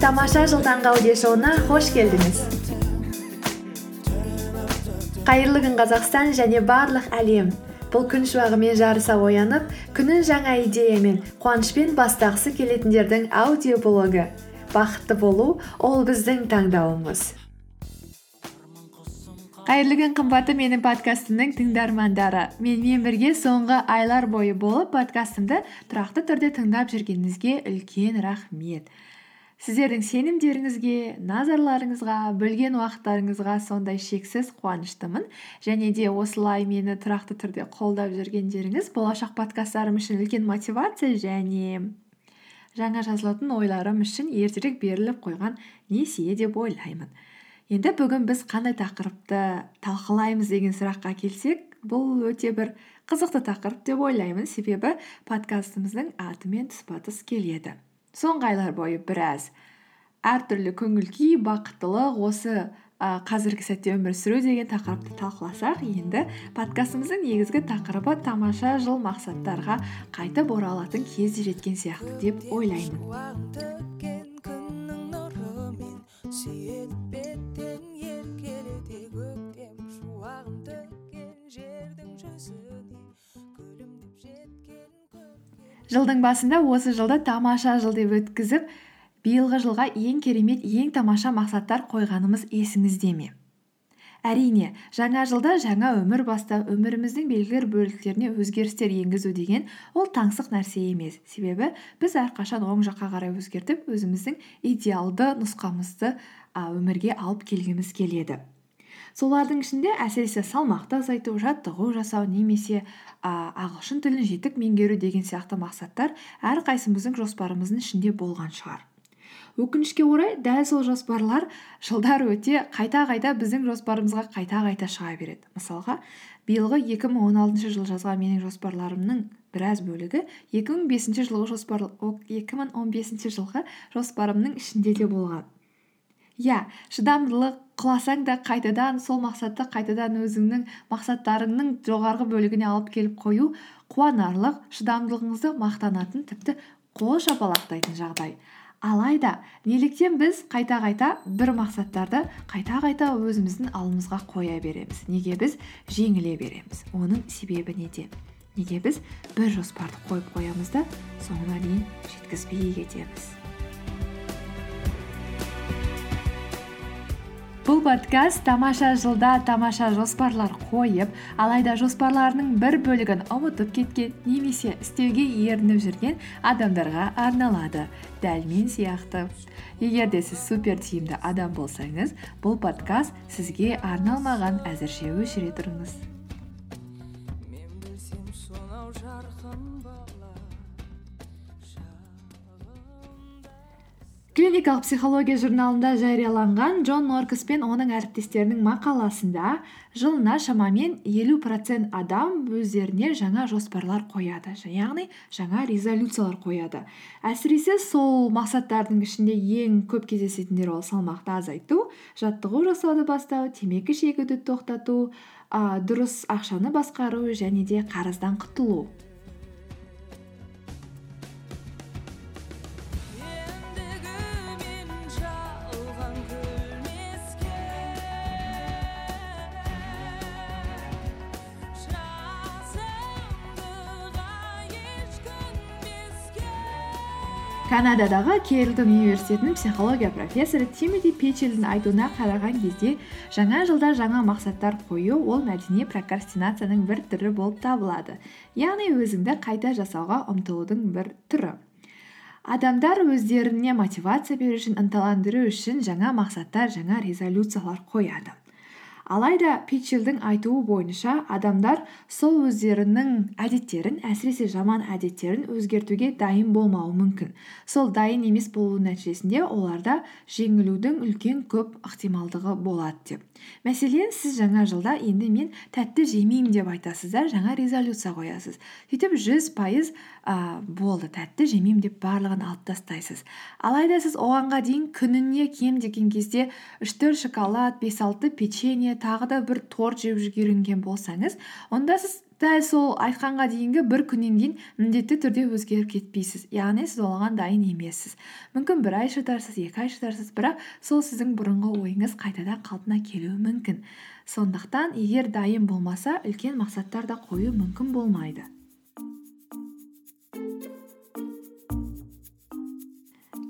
Тамаша жыл таңғы аудиошоуына қош келдіңіз қайырлы күн қазақстан және барлық әлем. Бұл күн шуағымен жарыса оянып күнін жаңа идеямен қуанышпен бастағысы келетіндердің аудиоблогы. Бақытты болу ол біздің таңдауымыз. Қайырлы күн қымбатты менің подкастымның тыңдармандары. Менімен бірге соңғы айлар бойы болып подкастымды тұрақты түрде тыңдап жүргеніңізге үлкен рахмет. Сіздердің сенімдеріңізге назарларыңызға бөлген уақыттарыңызға сондай шексіз қуаныштымын. Және де осылай мені тұрақты түрде қолдап жүргендеріңіз болашақ подкасттарым үшін үлкен мотивация және жаңа жазылатын ойларым үшін ертерек беріліп қойған несие деп ойлаймын. Енді бүгін біз қандай тақырыпты талқылаймыз деген сұраққа келсек бұл өте бір қызықты тақырып деп ойлаймын. Себебі подкастымыздың атымен тұспа тұс келеді. Соңғы айлар бойы біраз әртүрлі көңіл күй бақыттылық осы ә, қазіргі сәтте өмір сүру деген тақырыпты талқыласақ енді подкастымыздың негізгі тақырыбы тамаша жыл мақсаттарға қайтып оралатын кез жеткен сияқты деп ойлаймын. Жылдың басында осы жылды тамаша жыл деп өткізіп биылғы жылға ең керемет ең тамаша мақсаттар қойғанымыз есіңізде ме? Әрине жаңа жылда жаңа өмір бастау өміріміздің белгілі бөліктеріне өзгерістер енгізу деген ол таңсық нәрсе емес. Себебі біз әрқашан оң жаққа қарай өзгертіп өзіміздің идеалды нұсқамызды өмірге алып келгіміз келеді. Солардың ішінде әсіресе салмақты азайту жаттығу жасау немесе ағылшын тілін жетік меңгеру деген сияқты мақсаттар әрқайсымыздың жоспарымыздың ішінде болған шығар. Өкінішке орай дәл сол жоспарлар жылдар өте қайта қайта біздің жоспарымызға қайта қайта шыға береді. Мысалға биылғы 2016 жыл жазған менің жоспарларымның біраз бөлігі 2005 жылғы жоспар 2015 жылғы жоспарымның ішінде де болған. Иә шыдамдылық құласаң да қайтадан сол мақсатты қайтадан өзіңнің мақсаттарыңның жоғарғы бөлігіне алып келіп қою қуанарлық шыдамдылығыңызды мақтанатын тіпті қол шапалақтайтын жағдай. Алайда неліктен біз қайта қайта бір мақсаттарды қайта қайта өзіміздің алдымызға қоя береміз. Неге біз жеңіле береміз? Оның себебі неде? Неге біз бір жоспарды қойып қоямыз да соңына дейін жеткізбей кетеміз? Бұл подкаст тамаша жылда тамаша жоспарлар қойып алайда жоспарларының бір бөлігін ұмытып кеткен немесе істеуге ерініп жүрген адамдарға арналады дәл мен сияқты. Егер де сіз супер тиімді адам болсаңыз бұл подкаст сізге арналмаған әзірше өшіре тұрыңыз. Клиникалық психология журналында жарияланған джон норкес пен оның әріптестерінің мақаласында жылына шамамен елу процент адам өздеріне жаңа жоспарлар қояды яғни жаңа резолюциялар қояды. Әсіресе сол мақсаттардың ішінде ең көп кездесетіндері ол салмақты азайту жаттығу жасауды бастау темекі шегуді тоқтату ә, дұрыс ақшаны басқару және де қарыздан құтылу. Канададағы керлтон университетінің психология профессоры тимоти печелдің айтуына қараған кезде жаңа жылда жаңа мақсаттар қою ол мәдени прокрастинацияның бір түрі болып табылады. Яғни өзіңді қайта жасауға ұмтылудың бір түрі. Адамдар өздеріне мотивация беру үшін ынталандыру үшін жаңа мақсаттар жаңа резолюциялар қояды. Алайда питчелдің айтуы бойынша адамдар сол өздерінің әдеттерін әсіресе жаман әдеттерін өзгертуге дайын болмауы мүмкін. Сол дайын емес болу нәтижесінде оларда жеңілудің үлкен көп ықтималдығы болады деп. Мәселен сіз жаңа жылда енді мен тәтті жемеймін деп айтасыз да жаңа резолюция қоясыз. Сөйтіп жүз пайыз болды тәтті жемеймін деп барлығын алып тастайсыз. Алайда сіз оғанға дейін күніне кем деген кезде үш төрт шоколад бес алты печенье тағы да бір торт жеп үлгерген болсаңыз онда сіз дәл сол айтқанға дейінгі бір күннен кейін міндетті түрде өзгеріп кетпейсіз. Яғни сіз оған дайын емессіз. Мүмкін бір ай шыдарсыз екі ай шыдарсыз бірақ сол сіздің бұрынғы ойыңыз қайтадан қалпына келуі мүмкін. Сондықтан егер дайын болмаса үлкен мақсаттар да қою мүмкін болмайды.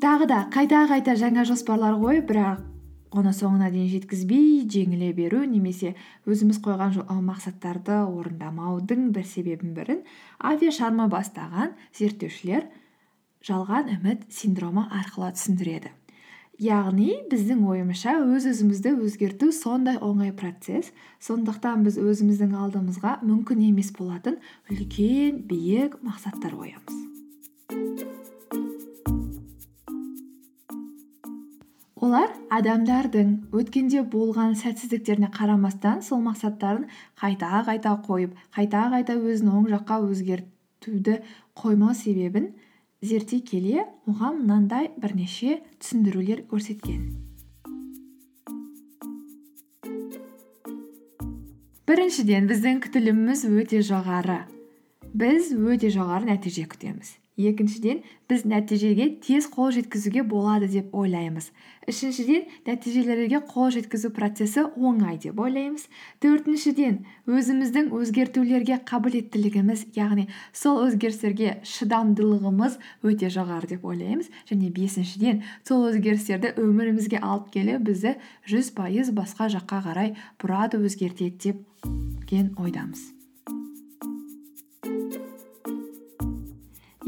Тағы да қайта қайта жаңа жоспарлар қойып бірақ оны соңына дейін жеткізбей жеңіле беру немесе өзіміз қойған мақсаттарды орындамаудың бір себебін бірін авиашарма бастаған зерттеушілер жалған үміт синдромы арқылы түсіндіреді. Яғни біздің ойымызша өз өзімізді өзгерту сондай оңай процесс сондықтан біз өзіміздің алдымызға мүмкін емес болатын үлкен биік мақсаттар қоямыз. Олар адамдардың өткенде болған сәтсіздіктеріне қарамастан сол мақсаттарын қайта қайта қойып қайта қайта өзін оң жаққа өзгертуді қоймау себебін зерттей келе оған мынандай бірнеше түсіндірулер көрсеткен. Біріншіден біздің күтіліміміз өте жоғары. Біз өте жоғары нәтиже күтеміз. Екіншіден біз нәтижеге тез қол жеткізуге болады деп ойлаймыз. Үшіншіден нәтижелерге қол жеткізу процесі оңай деп ойлаймыз. Төртіншіден өзіміздің өзгертулерге қабілеттілігіміз яғни сол өзгерістерге шыдамдылығымыз өте жоғары деп ойлаймыз. Және бесіншіден сол өзгерістерді өмірімізге алып келу бізді жүз пайыз басқа жаққа қарай бұрады өзгертеді деп ойдамыз.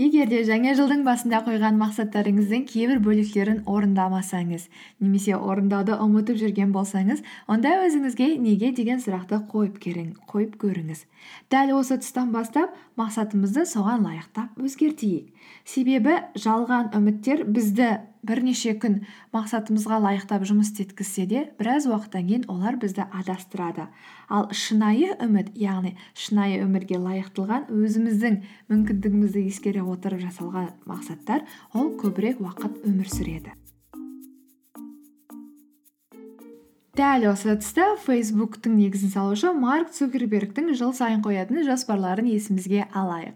Егер де жаңа жылдың басында қойған мақсаттарыңыздың кейбір бөліктерін орындамасаңыз немесе орындауды ұмытып жүрген болсаңыз онда өзіңізге неге деген сұрақты қойып, көріңіз. Дәл осы тұстан бастап мақсатымызды соған лайықтап өзгертейік. Себебі жалған үміттер бізді бірнеше күн мақсатымызға лайықтап жұмыс істеткізсе де біраз уақыттан кейін олар бізді адастырады. Ал шынайы үміт яғни шынайы өмірге лайықтылған өзіміздің мүмкіндігімізді ескере отырып жасалған мақсаттар ол көбірек уақыт өмір сүреді. Дәл осы тұста фейсбуктың негізін салушы марк цукербергтің жыл сайын қоятын жоспарларын есімізге алайық.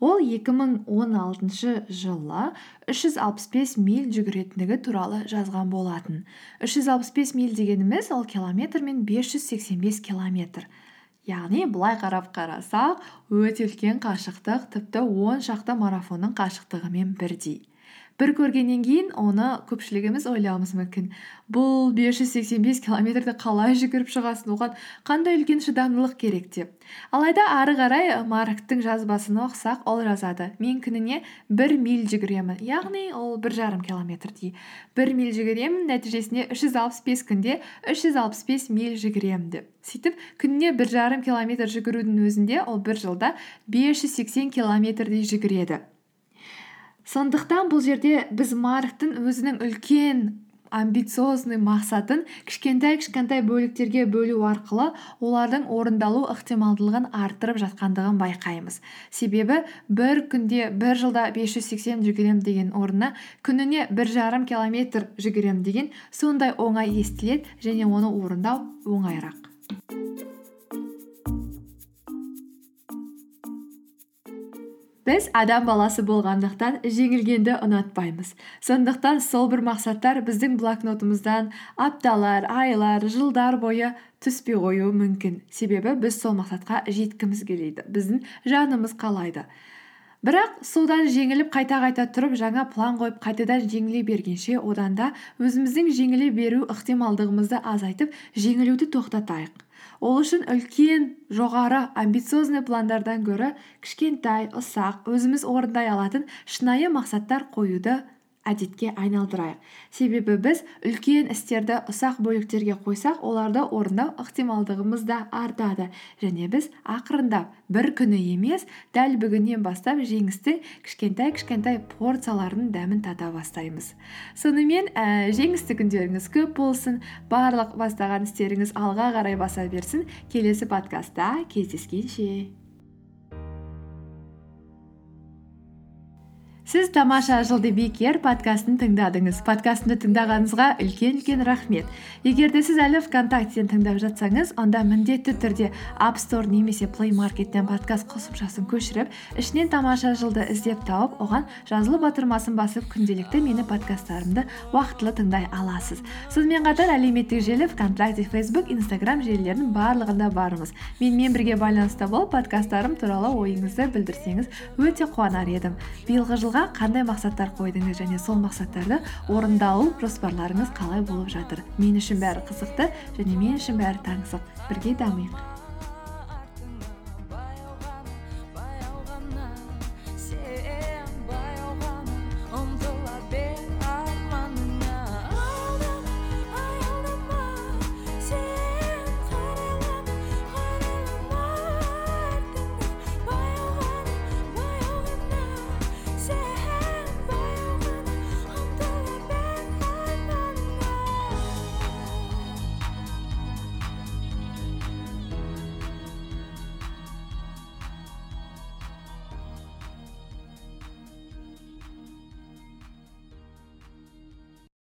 Ол 2016 жылы 365 миль жүгіретіндігі туралы жазған болатын. 365 миль дегеніміз ол километр мен 585 километр. Яғни былай қарап қарасақ өте үлкен қашықтық тіпті он шақты марафонның қашықтығымен бірдей. Бір көргеннен кейін оны көпшілігіміз ойлауымыз мүмкін. Бұл 585 километрді қалай жүгіріп шығасың? Оған қандай үлкен шыдамдылық керек деп. Алайда ары қарай марктың жазбасын оқысақ ол жазады. Мен күніне бір миль жүгіремін яғни ол бір жарым километрдей бір миль жүгіремін нәтижесінде үш жүз алпыс бес күнде үш жүз алпыс бес миль жүгіремін деп. Сөйтіп күніне бір жарым километр жүгірудің өзінде ол бір жылда бес жүз сексен километрдей жүгіреді. Сондықтан бұл жерде біз марктың өзінің үлкен амбициозный мақсатын кішкентай кішкентай бөліктерге бөлу арқылы олардың орындалу ықтималдылығын арттырып жатқандығын байқаймыз. Себебі бір күнде бір жылда 580 жүгіремін деген орнына күніне бір жарым километр жүгіремін деген сондай оңай естіледі және оны орындау оңайырақ. Біз адам баласы болғандықтан жеңілгенді ұнатпаймыз. Сондықтан сол бір мақсаттар біздің блокнотымыздан апталар айлар жылдар бойы түспей қоюы мүмкін. Себебі біз сол мақсатқа жеткіміз келеді. Біздің жанымыз қалайды. Бірақ содан жеңіліп қайта қайта тұрып жаңа план қойып қайтадан жеңіле бергенше одан да өзіміздің жеңіле беру ықтималдығымызды азайтып жеңілуді тоқтатайық. Ол үшін үлкен жоғары амбициозный пландардан гөрі кішкентай ұсақ өзіміз орындай алатын шынайы мақсаттар қоюды әдетке айналдырайық. Себебі біз үлкен істерді ұсақ бөліктерге қойсақ оларды орындау ықтималдығымыз да артады. Және біз ақырындап бір күні емес дәл бүгіннен бастап жеңістің кішкентай кішкентай порцияларының дәмін тата бастаймыз. Сонымен ә, жеңісті күндеріңіз көп болсын барлық бастаған істеріңіз алға қарай баса берсін. Келесі подкастта кездескенше. Сіз тамаша жыл подкастын тыңдадыңыз подкастымды тыңдағаныңызға үлкен үлкен рахмет. Егер де сіз әлі вконтактеден тыңдап жатсаңыз онда міндетті түрде апп стор немесе плей маркеттен подкаст қосымшасын көшіріп ішінен тамаша жылды іздеп тауып оған жазылу батырмасын басып күнделікті мені подкасттарымды уақытылы тыңдай аласыз. Сонымен қатар әлеуметтік желі вконтакте фейсбук инстаграм желілерінің барлығында бармыз. Менімен бірге байланыста болып подкасттарым туралы ойыңызды білдірсеңіз өте қуанар едім. Биылғы жылға қандай мақсаттар қойдыңыз және сол мақсаттарды орындалу жоспарларыңыз қалай болып жатыр? Мен үшін бәрі қызықты және мен үшін бәрі таңсық. Бірге дамиық.